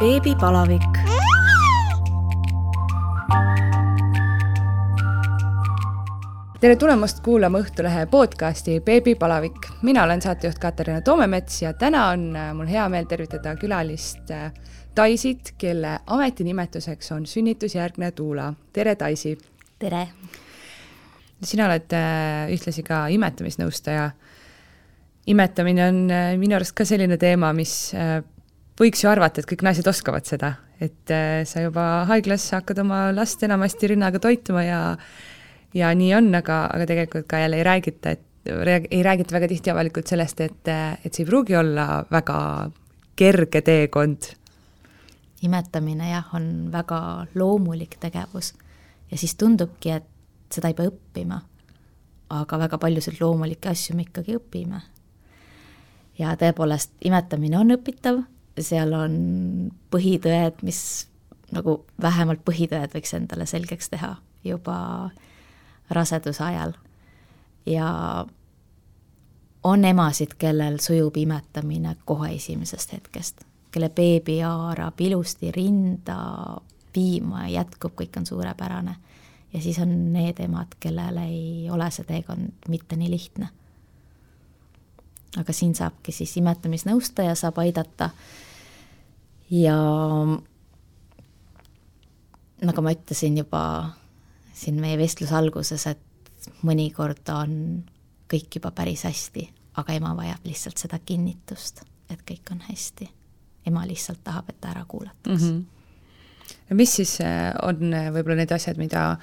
beebipalavik. tere tulemast kuulama Õhtulehe podcasti Beebipalavik. mina olen saatejuht Katariina Toomemets ja täna on äh, mul hea meel tervitada külalist äh, Taisit, kelle ametinimetuseks on sünnitusjärgne tuula. tere, Taisi! tere! sina oled äh, ühtlasi ka imetamisnõustaja. imetamine on minu arust ka selline teema, mis võiks ju arvata, et kõik naised oskavad seda, et äh, sa juba haiglas hakkad oma last enamasti rinnaga toituma ja ja nii on, aga, aga tegelikult ka jälle ei räägita, et ei räägita väga tihti avalikult sellest, et, et see ei pruugi olla väga kerge teekond. imetamine jah, on väga loomulik tegevus ja siis tundubki, et seda ei pea õppima. aga väga paljusid loomulikke asju me ikkagi õpime. ja tõepoolest, imetamine on õpitav seal on põhitõed, mis nagu vähemalt põhitõed võiks endale selgeks teha juba raseduse ajal. ja on emasid, kellel sujub imetamine kohe esimesest hetkest, kelle beebi haarab ilusti rinda, piima jätkub, kõik on suurepärane. ja siis on need emad, kellel ei ole see teekond mitte nii lihtne. aga siin saabki siis imetamisnõustaja saab aidata ja nagu ma ütlesin juba siin meie vestluse alguses, et mõnikord on kõik juba päris hästi, aga ema vajab lihtsalt seda kinnitust, et kõik on hästi. ema lihtsalt tahab, et ta ära kuulataks mm. -hmm. mis siis äh, on äh, võib-olla need asjad, mida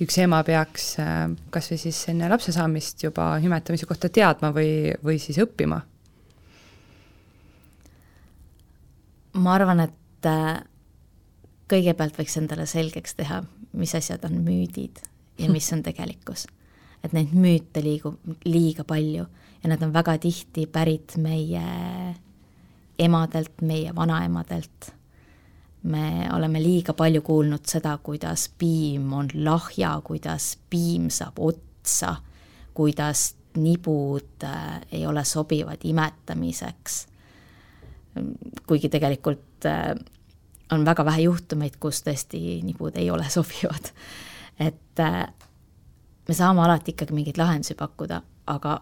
üks ema peaks äh, kas või siis enne lapse saamist juba imetamise kohta teadma või, või siis õppima? Ma arvan, et äh, kõigepealt võiks endale selgeks teha, mis asjad on müüdid ja mis on tegelikkus. et neid müüte liigub liiga palju ja nad on väga tihti pärit meie emadelt, meie vanaemadelt. me oleme liiga palju kuulnud seda, kuidas piim on lahja, kuidas piim saab otsa, kuidas nibud äh, ei ole sobivad imetamiseks kuigi tegelikult äh, on väga vähe juhtumeid, kus tõesti nibud ei ole sobivad. et äh, me saame alati ikkagi mingeid lahendusi pakkuda, aga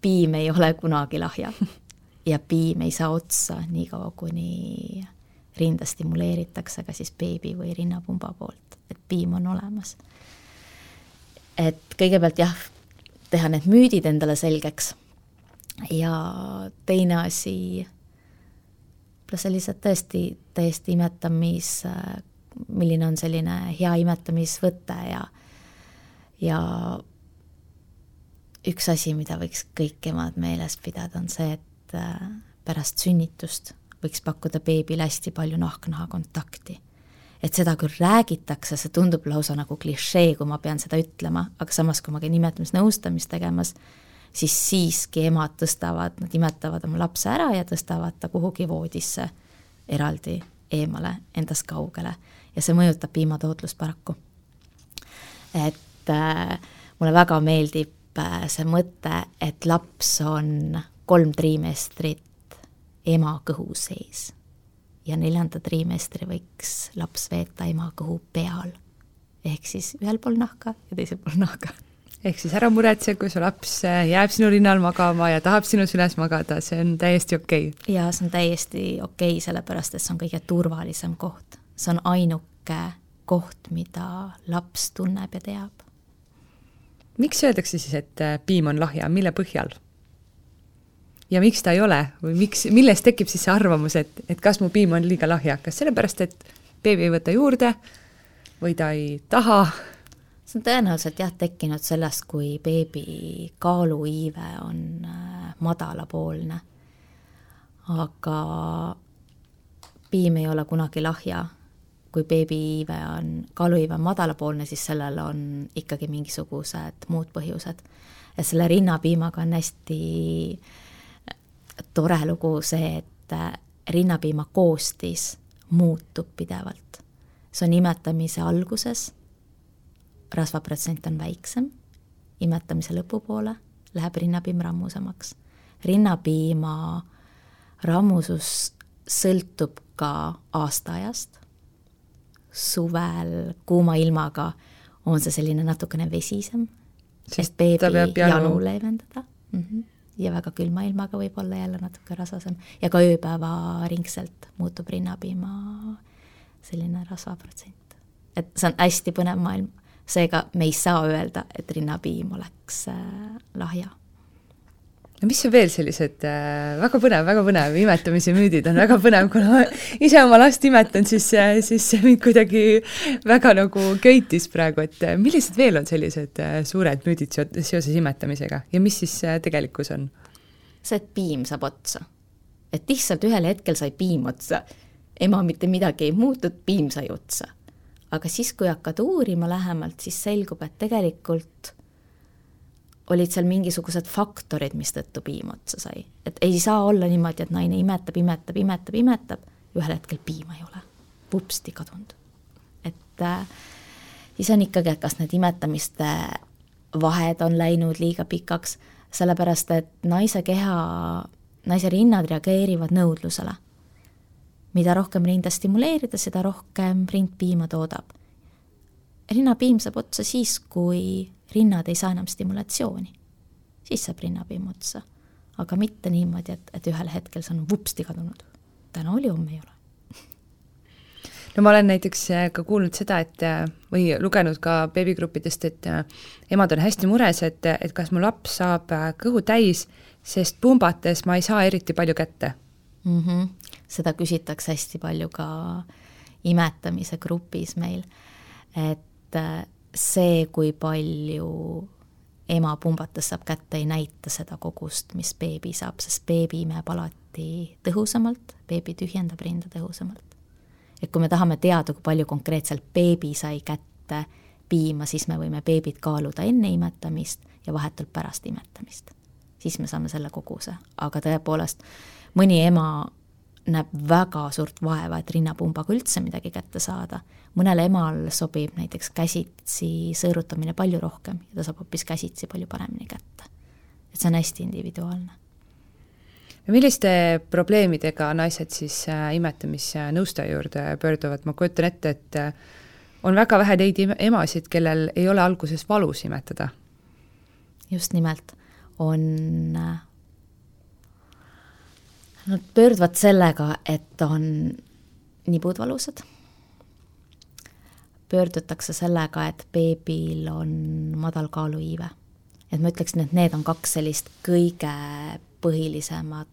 piim ei ole kunagi lahja. ja piim ei saa otsa niikaua, kuni rinda stimuleeritakse ka siis beebi või rinnapumba poolt, et piim on olemas. et kõigepealt jah, teha need müüdid endale selgeks ja teine asi võib-olla sellised tõesti täiesti imetamis, milline on selline hea imetamisvõte ja, ja üks asi, mida võiks kõik emad meeles pidada, on see, et äh, pärast sünnitust võiks pakkuda beebile hästi palju nahk-naha kontakti. et seda küll räägitakse, see tundub lausa nagu klišee, kui ma pean seda ütlema, aga samas, kui ma käin imetamisnõustamist tegemas, siis siiski emad tõstavad, nad imetavad oma lapse ära ja tõstavad ta kuhugi voodisse eraldi eemale, endast kaugele ja see mõjutab piimatootlust paraku. et äh, mulle väga meeldib äh, see mõte, et laps on kolm triimestrit ema kõhu sees ja neljanda triimestri võiks laps veeta ema kõhu peal. ehk siis ühel pool nahka ja teisel pool nahka ehk siis ära muretse, kui su laps äh, jääb sinu rinnal magama ja tahab sinu süles magada, see on täiesti okei okay.. jaa, see on täiesti okei okay,, sellepärast et see on kõige turvalisem koht. see on ainuke koht, mida laps tunneb ja teab. miks öeldakse siis, et äh, piim on lahja, mille põhjal? ja miks ta ei ole või miks, millest tekib siis see arvamus, et, et kas mu piim on liiga lahja, kas sellepärast, et beebi ei võta juurde või ta ei taha see on tõenäoliselt jah, tekkinud sellest, kui beebi kaaluiive on äh, madalapoolne. aga piim ei ole kunagi lahja. kui beebi iive on, kaaluiive on madalapoolne, siis sellel on ikkagi mingisugused muud põhjused. ja selle rinnapiimaga on hästi tore lugu see, et äh, rinnapiima koostis muutub pidevalt. see on imetamise alguses rasvaprotsent on väiksem, imetamise lõpupoole läheb rinnapiim rammusamaks. rinnapiima rammusus sõltub ka aastaajast. suvel kuuma ilmaga on see selline natukene vesisem, sest beebi janu, janu leevendada mm. -hmm. ja väga külma ilmaga võib olla jälle natuke rasvasem ja ka ööpäevaringselt muutub rinnapiima selline rasvaprotsent. et see on hästi põnev maailm, seega me ei saa öelda, et rinnapiim oleks äh, lahja no mis on veel sellised äh, väga põnev, väga põnev, imetamise müüdid on väga põnev, kuna ma ise oma last imetan, siis, äh, siis see mind kuidagi väga nagu köitis praegu, et äh, millised veel on sellised äh, suured müüdid seoses imetamisega ja mis siis äh, tegelikkus on? see, et piim saab otsa. et lihtsalt ühel hetkel sai piim otsa. ema mitte midagi ei muutnud, piim sai otsa. Aga siis, kui hakkad uurima lähemalt, siis selgub, et tegelikult olid seal mingisugused faktorid, mistõttu piim otsa sai. et ei saa olla niimoodi, et naine imetab, imetab, imetab, imetab, ühel hetkel piima ei ole. vupsti kadunud. et äh, siis on ikkagi, et kas need imetamiste vahed on läinud liiga pikaks, sellepärast et naise keha, naise rinnad reageerivad nõudlusele. Mida rohkem rinda stimuleerida, seda rohkem rind piima toodab. rinnapiim saab otsa siis, kui rinnad ei saa enam stimulatsiooni. siis saab rinnapiim otsa. aga mitte niimoodi, et, et ühel hetkel see on vupsti kadunud. täna oli, homme ei ole no ma olen näiteks äh, ka kuulnud seda, et äh, või lugenud ka beebigruppidest, et äh, emad on hästi mures, et, et kas mu laps saab kõhu täis, sest pumbates ma ei saa eriti palju kätte mm. -hmm. seda küsitakse hästi palju ka imetamise grupis meil, et see, kui palju ema pumbates saab kätte, ei näita seda kogust, mis beebi saab, sest beebi imeb alati tõhusamalt, beebi tühjendab rinda tõhusamalt. et kui me tahame teada, kui palju konkreetselt beebi sai kätte piima, siis me võime beebit kaaluda enne imetamist ja vahetult pärast imetamist. siis me saame selle koguse, aga tõepoolest, mõni ema näeb väga suurt vaeva, et rinnapumbaga üldse midagi kätte saada. mõnel emal sobib näiteks käsitsi sõõrutamine palju rohkem ja ta saab hoopis käsitsi palju paremini kätte. et see on hästi individuaalne. milliste probleemidega naised siis äh, imetamisnõustaja juurde pöörduvad, ma kujutan ette, et äh, on väga vähe neid emasid, kellel ei ole alguses valus imetada. just nimelt, on äh, Nad pöörduvad sellega, et on nibud valusad. pöördutakse sellega, et beebil on madal kaaluiive. et ma ütleksin, et need on kaks sellist kõige põhilisemat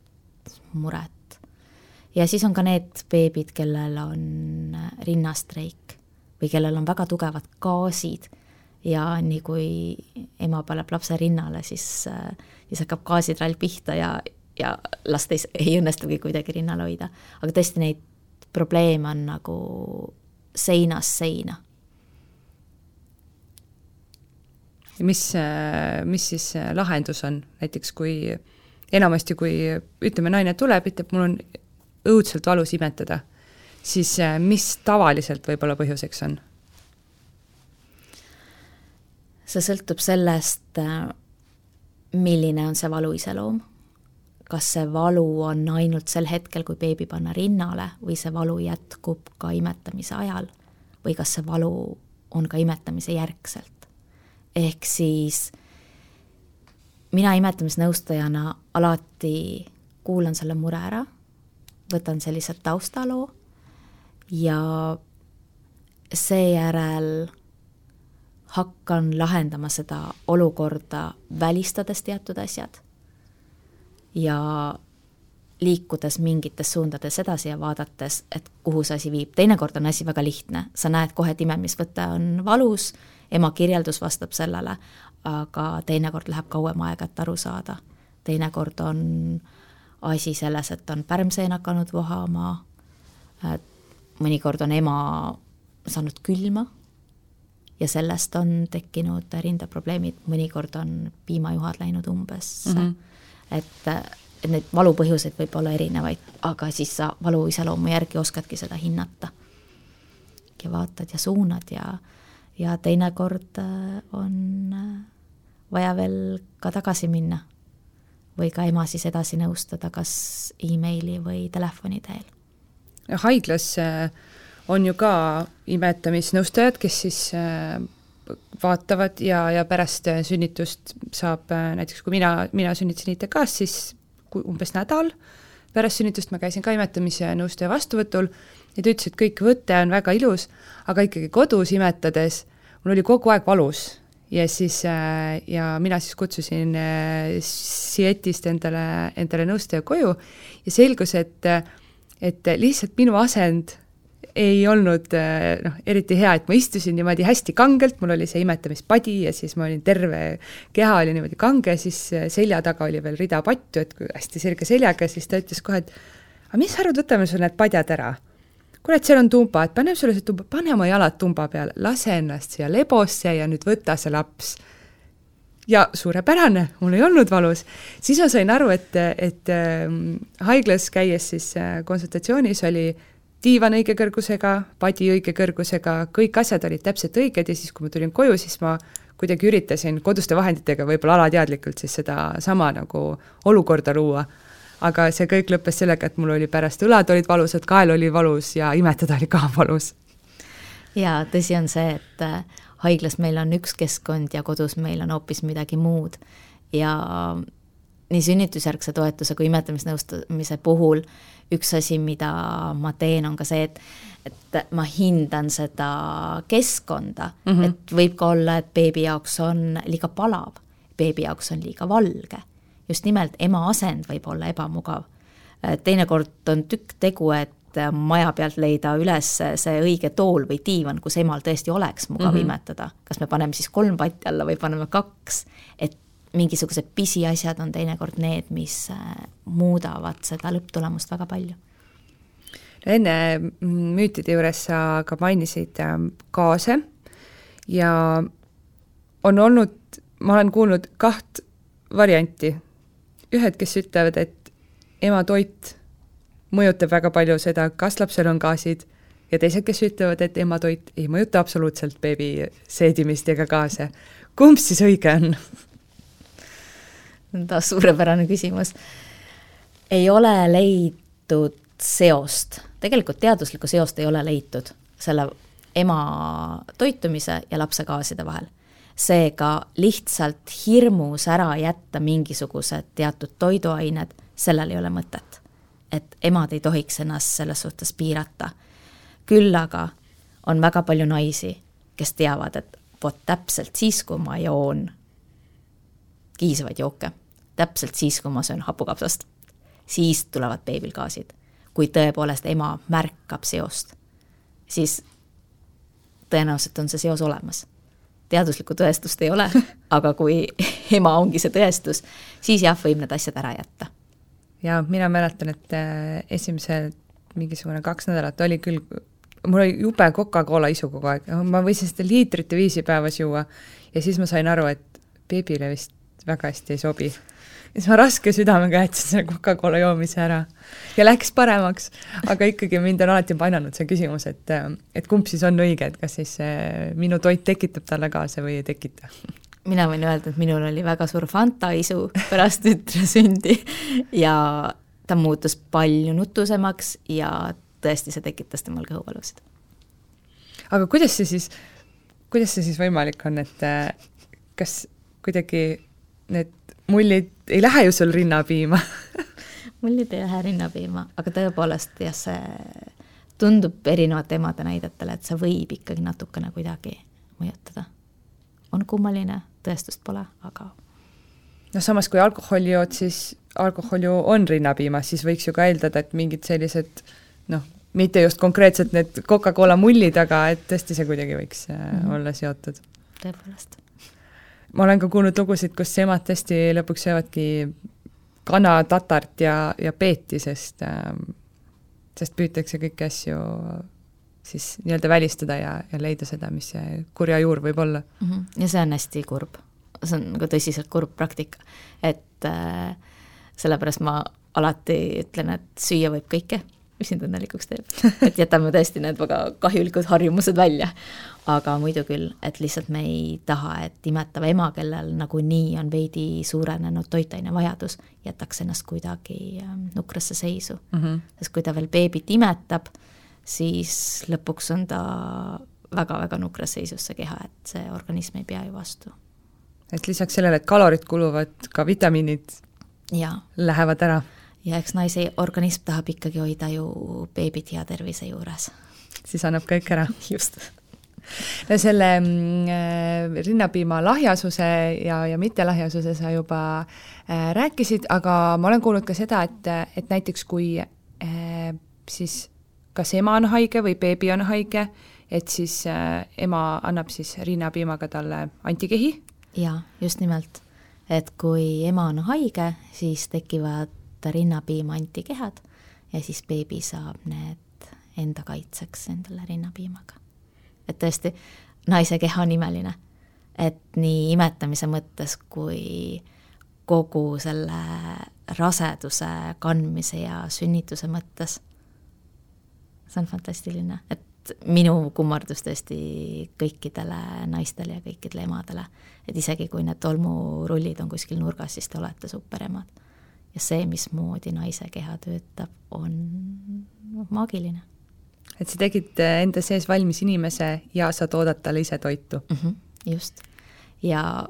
muret. ja siis on ka need beebid, kellel on rinnastreik või kellel on väga tugevad gaasid ja nii kui ema paneb lapse rinnale, siis, siis hakkab gaasitrall pihta ja, ja last ei, ei õnnestugi kuidagi rinnal hoida. aga tõesti, neid probleeme on nagu seinast seina. mis, mis siis lahendus on, näiteks kui enamasti, kui ütleme, naine tuleb, ütleb, mul on õudselt valus imetada, siis mis tavaliselt võib-olla põhjuseks on? see sõltub sellest, milline on see valu iseloom kas see valu on ainult sel hetkel, kui beebi panna rinnale või see valu jätkub ka imetamise ajal või kas see valu on ka imetamise järgselt. ehk siis mina imetamisnõustajana alati kuulan selle mure ära, võtan sellise taustaloo ja seejärel hakkan lahendama seda olukorda, välistades teatud asjad ja liikudes mingites suundades edasi ja vaadates, et kuhu see asi viib. teinekord on asi väga lihtne, sa näed kohe, et imemisvõte on valus, ema kirjeldus vastab sellele, aga teinekord läheb kauem aega, et aru saada. teinekord on asi selles, et on pärmseen hakanud vohama, mõnikord on ema saanud külma ja sellest on tekkinud rindaprobleemid, mõnikord on piimajuhad läinud umbes mm. -hmm et, et neid valupõhjuseid võib olla erinevaid, aga siis sa valu iseloomu järgi oskadki seda hinnata. ja vaatad ja suunad ja, ja teinekord äh, on äh, vaja veel ka tagasi minna või ka ema siis edasi nõustada, kas emaili või telefoni teel. haiglas on ju ka imetamisnõustajad, kes siis vaatavad ja, ja pärast sünnitust saab näiteks, kui mina, mina sünnitasin ITK-s, siis umbes nädal pärast sünnitust ma käisin ka imetamise nõustaja vastuvõtul ja ta ütles, et kõik võte on väga ilus, aga ikkagi kodus imetades mul oli kogu aeg valus. Ja siis äh, ja mina siis kutsusin äh, Sietist endale, endale nõustaja koju ja selgus, et et lihtsalt minu asend ei olnud äh, noh, eriti hea, et ma istusin niimoodi hästi kangelt, mul oli see imetamispadi ja siis ma olin terve, keha oli niimoodi kange, siis selja taga oli veel rida patju, et hästi selge seljaga, siis ta ütles kohe, et aga mis sa arvad, võtame sul need padjad ära kuule, et seal on tumba, et paneme sulle see tumba, pane oma jalad tumba peale, lase ennast siia lebosse ja nüüd võta see laps. ja suurepärane, mul ei olnud valus. siis ma sain aru, et, et äh, haiglas käies siis äh, konsultatsioonis oli diivan õige kõrgusega, padi õige kõrgusega, kõik asjad olid täpselt õiged ja siis, kui ma tulin koju, siis ma kuidagi üritasin koduste vahenditega võib-olla alateadlikult siis sedasama nagu olukorda luua aga see kõik lõppes sellega, et mul oli pärast õlad olid valusad, kael oli valus ja imetada oli ka valus. jaa, tõsi on see, et äh, haiglas meil on üks keskkond ja kodus meil on hoopis midagi muud ja nii sünnitusjärgse toetuse kui imetamisnõustamise puhul üks asi, mida ma teen, on ka see, et et ma hindan seda keskkonda mm, -hmm. et võib ka olla, et beebi jaoks on liiga palav, beebi jaoks on liiga valge just nimelt ema asend võib olla ebamugav. teinekord on tükk tegu, et maja pealt leida üles see õige tool või diivan, kus emal tõesti oleks mugav mm -hmm. imetada. kas me paneme siis kolm patti alla või paneme kaks, et mingisugused pisiasjad on teinekord need, mis äh, muudavad seda lõpptulemust väga palju. enne müütide juures sa ka mainisid ähm, gaase ja on olnud, ma olen kuulnud kaht varianti ühed, kes ütlevad, et ema toit mõjutab väga palju seda, kas lapsel on gaasid, ja teised, kes ütlevad, et ema toit ei mõjuta absoluutselt beebi seedimist ega gaase. kumb siis õige on? taas suurepärane küsimus. ei ole leitud seost, tegelikult teaduslikku seost ei ole leitud selle ema toitumise ja lapse gaaside vahel seega lihtsalt hirmus ära jätta mingisugused teatud toiduained, sellel ei ole mõtet. et emad ei tohiks ennast selles suhtes piirata. küll aga on väga palju naisi, kes teavad, et vot täpselt siis, kui ma joon kiisavaid jooke, täpselt siis, kui ma söön hapukapsast, siis tulevad beebil gaasid. kui tõepoolest ema märkab seost, siis tõenäoliselt on see seos olemas teaduslikku tõestust ei ole, aga kui ema ongi see tõestus, siis jah, võib need asjad ära jätta. ja mina mäletan, et äh, esimesed mingisugune kaks nädalat oli küll, mul oli jube Coca-Cola isu kogu aeg, ma võisin seda liitrite viisi päevas juua ja siis ma sain aru, et beebile vist väga hästi ei sobi siis ma raske südamega jätsin selle Coca-Cola joomise ära. Ja läks paremaks, aga ikkagi mind on alati painanud see küsimus, et, et kumb siis on õige, et kas siis minu toit tekitab talle kaasa või ei tekita. Mina võin öelda, et minul oli väga suur Fanta isu pärast tütre sündi ja ta muutus palju nutusemaks ja tõesti, see tekitas temal kõhuvalusid. aga kuidas see siis, kuidas see siis võimalik on, et kas kuidagi need mullid ei lähe ju sul rinnapiima mullid ei lähe rinnapiima, aga tõepoolest jah, see tundub erinevate emade näidetele, et see võib ikkagi natukene kuidagi mõjutada. on kummaline, tõestust pole, aga noh, samas kui alkoholi jood, siis alkohol ju on rinnapiimas, siis võiks ju ka eeldada, et mingid sellised noh, mitte just konkreetselt need Coca-Cola mullid, aga et tõesti see kuidagi võiks mm -hmm. olla seotud. tõepoolest ma olen ka kuulnud lugusid, kus emad tõesti lõpuks söövadki kana, tatart ja, ja peeti, sest äh, sest püütakse kõiki asju siis nii-öelda välistada ja, ja leida seda, mis see kurja juur võib olla mm. -hmm. ja see on hästi kurb. see on nagu tõsiselt kurb praktika, et äh, sellepärast ma alati ütlen, et süüa võib kõike mis sind õnnelikuks teeb. et jätame tõesti need väga kahjulikud harjumused välja. aga muidu küll, et lihtsalt me ei taha, et imetav ema, kellel nagunii on veidi suurenenud toitainevajadus, jätaks ennast kuidagi ähm, nukrasse seisu mm. -hmm. sest kui ta veel beebit imetab, siis lõpuks on ta väga-väga nukras seisus, see keha, et see organism ei pea ju vastu. et lisaks sellele, et kalorid kuluvad, ka vitamiinid ja. lähevad ära ja eks naise organism tahab ikkagi hoida ju beebit hea tervise juures. siis annab kõik ära. just. no selle mm, äh, rinnapiima lahjasuse ja, ja mittelahjasuse sa juba äh, rääkisid, aga ma olen kuulnud ka seda, et, et näiteks kui äh, siis kas ema on haige või beebi on haige, et siis äh, ema annab siis rinnapiimaga talle antikehi? jaa, just nimelt. et kui ema on haige, siis tekivad rinnapiima antikehad ja siis beebi saab need enda kaitseks endale rinnapiimaga. et tõesti, naise keha on imeline, et nii imetamise mõttes kui kogu selle raseduse kandmise ja sünnituse mõttes. see on fantastiline, et minu kummardus tõesti kõikidele naistele ja kõikidele emadele, et isegi kui need tolmurullid on kuskil nurgas, siis te olete superemad ja see, mismoodi naise keha töötab, on maagiline. et sa tegid äh, enda sees valmis inimese ja sa toodad talle ise toitu mm. -hmm, just. ja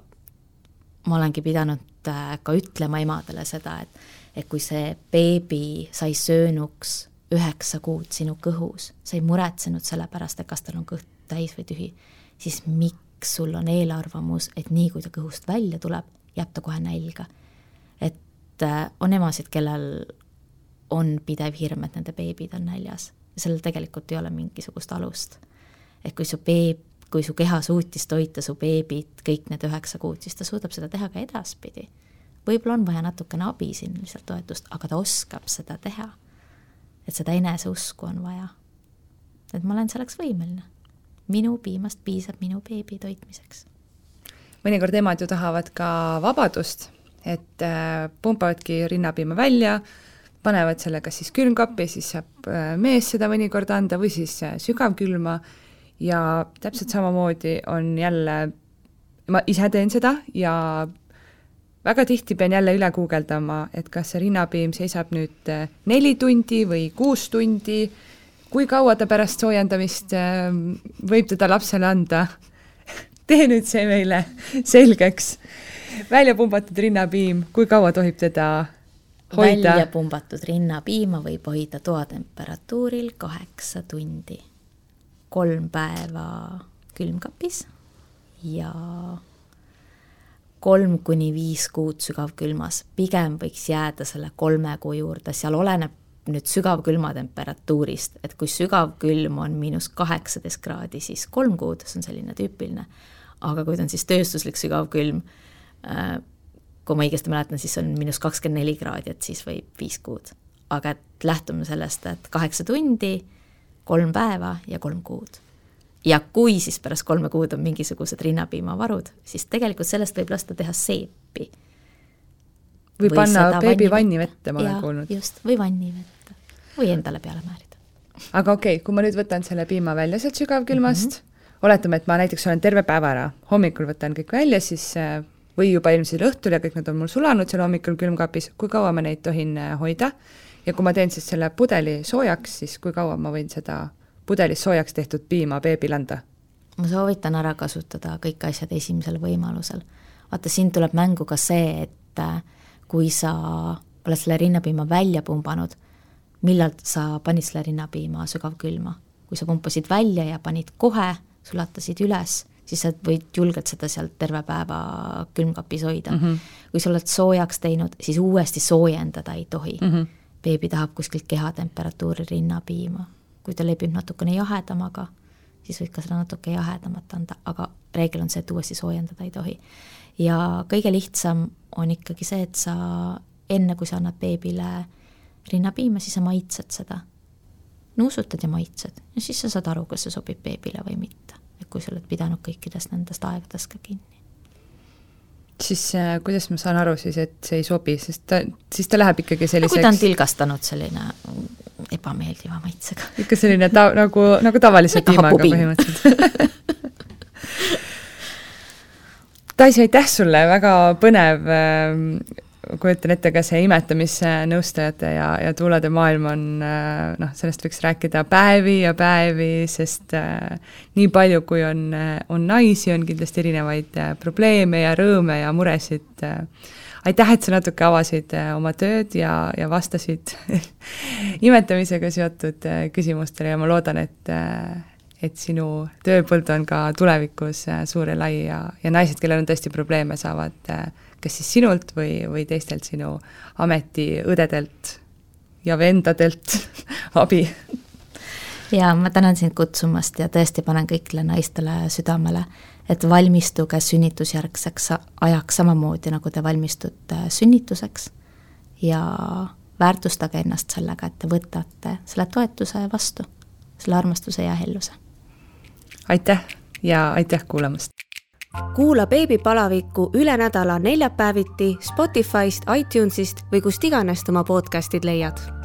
ma olengi pidanud äh, ka ütlema emadele seda, et, et kui see beebi sai söönuks üheksa kuud sinu kõhus, sa ei muretsenud selle pärast, et kas tal on kõht täis või tühi, siis miks sul on eelarvamus, et nii kui ta kõhust välja tuleb, jääb ta kohe nälga et äh, on emasid, kellel on pidev hirm, et nende beebid on näljas ja sellel tegelikult ei ole mingisugust alust. et kui su beeb, kui su keha suutis toita su beebit kõik need üheksa kuud, siis ta suudab seda teha ka edaspidi. võib-olla on vaja natukene abi siin lihtsalt toetust, aga ta oskab seda teha. et seda eneseusku on vaja. et ma olen selleks võimeline. minu piimast piisab minu beebi toitmiseks. mõnikord emad ju tahavad ka vabadust et äh, pumpavadki rinnapiima välja, panevad selle kas siis külmkappi, siis saab äh, mees seda mõnikord anda või siis äh, sügavkülma. Ja täpselt samamoodi on jälle, ma ise teen seda ja väga tihti pean jälle üle guugeldama, et kas see rinnapiim seisab nüüd neli tundi või kuus tundi, kui kaua ta pärast soojendamist võib teda lapsele anda? Tee nüüd see meile selgeks välja pumbatud rinnapiim, kui kaua tohib teda hoida? välja pumbatud rinnapiima võib hoida toatemperatuuril kaheksa tundi. kolm päeva külmkapis ja kolm kuni viis kuud sügavkülmas, pigem võiks jääda selle kolme kuu juurde, seal oleneb nüüd sügavkülma temperatuurist, et kui sügavkülm on miinus kaheksateist kraadi, siis kolm kuud, see on selline tüüpiline. aga kui ta on siis tööstuslik sügavkülm, kui ma õigesti mäletan, siis on miinus kakskümmend neli kraadi, et siis võib viis kuud. aga et lähtume sellest, et kaheksa tundi, kolm päeva ja kolm kuud. ja kui siis pärast kolme kuud on mingisugused rinnapiimavarud, siis tegelikult sellest võib lasta teha seepi. või, panna beebi vannivette, ma olen kuulnud. just, või vannivette või endale peale määrida. aga okei okay,, kui ma nüüd võtan selle piima välja sealt sügavkülmast mm, -hmm. oletame, et ma näiteks olen terve päeva ära, hommikul võtan kõik välja, siis äh, või juba eelmisel õhtul ja kõik nad on mul sulanud seal hommikul külmkapis, kui kaua ma neid tohin äh, hoida ja kui ma teen siis selle pudeli soojaks, siis kui kaua ma võin seda pudelis soojaks tehtud piima beebile anda? ma soovitan ära kasutada kõik asjad esimesel võimalusel. vaata, siin tuleb mängu ka see, et äh, kui sa oled selle rinnapiima välja pumbanud, millal sa panid selle rinnapiima sügavkülma? kui sa pumpasid välja ja panid kohe, sulatasid üles siis sa võid julgelt seda sealt terve päeva külmkapis hoida mm. -hmm. kui sa oled soojaks teinud, siis uuesti soojendada ei tohi mm. -hmm. beebi tahab kuskilt kehatemperatuuri rinnapiima. kui ta lepib natukene jahedamaga, siis võid ka seda natuke jahedamat anda, aga reegel on see, et uuesti soojendada ei tohi. ja kõige lihtsam on ikkagi see, et sa enne, kui sa annad beebile rinnapiima, siis sa maitsed seda. nuusutad ja maitsed ja siis sa saad aru, kas see sobib beebile või mitte kui sa oled pidanud kõikidest nendest aegadest ka kinni. siis äh, kuidas ma saan aru siis, et see ei sobi, sest ta, siis ta läheb ikkagi selliseks no kui ta on tilgastanud selline ebameeldiva maitsega. ikka selline ta-, nagu, nagu tavalise piimaga põhimõtteliselt Daisy, aitäh sulle, väga põnev ähm, kujutan ette ka see imetamisnõustajate ja, ja tuulade maailm on äh, noh, sellest võiks rääkida päevi ja päevi, sest äh, nii palju, kui on, äh, on naisi, on kindlasti erinevaid probleeme ja rõõme ja muresid äh, aitäh, et sa natuke avasid oma tööd ja, ja vastasid imetamisega seotud küsimustele ja ma loodan, et et sinu tööpõld on ka tulevikus suur ja lai ja, ja naised, kellel on tõesti probleeme, saavad äh, kas siis sinult või, või teistelt sinu ametiõdedelt ja vendadelt abi. ja ma tänan sind kutsumast ja tõesti panen kõigile naistele südamele, et valmistuge sünnitusjärgseks ajaks samamoodi, nagu te valmistute sünnituseks ja väärtustage ennast sellega, et te võtate selle toetuse vastu, selle armastuse ja helluse aitäh ja aitäh kuulamast! Kuula beebipalavikku üle nädala neljapäeviti Spotify'st, iTunes'ist või kust iganes oma podcast'id leiad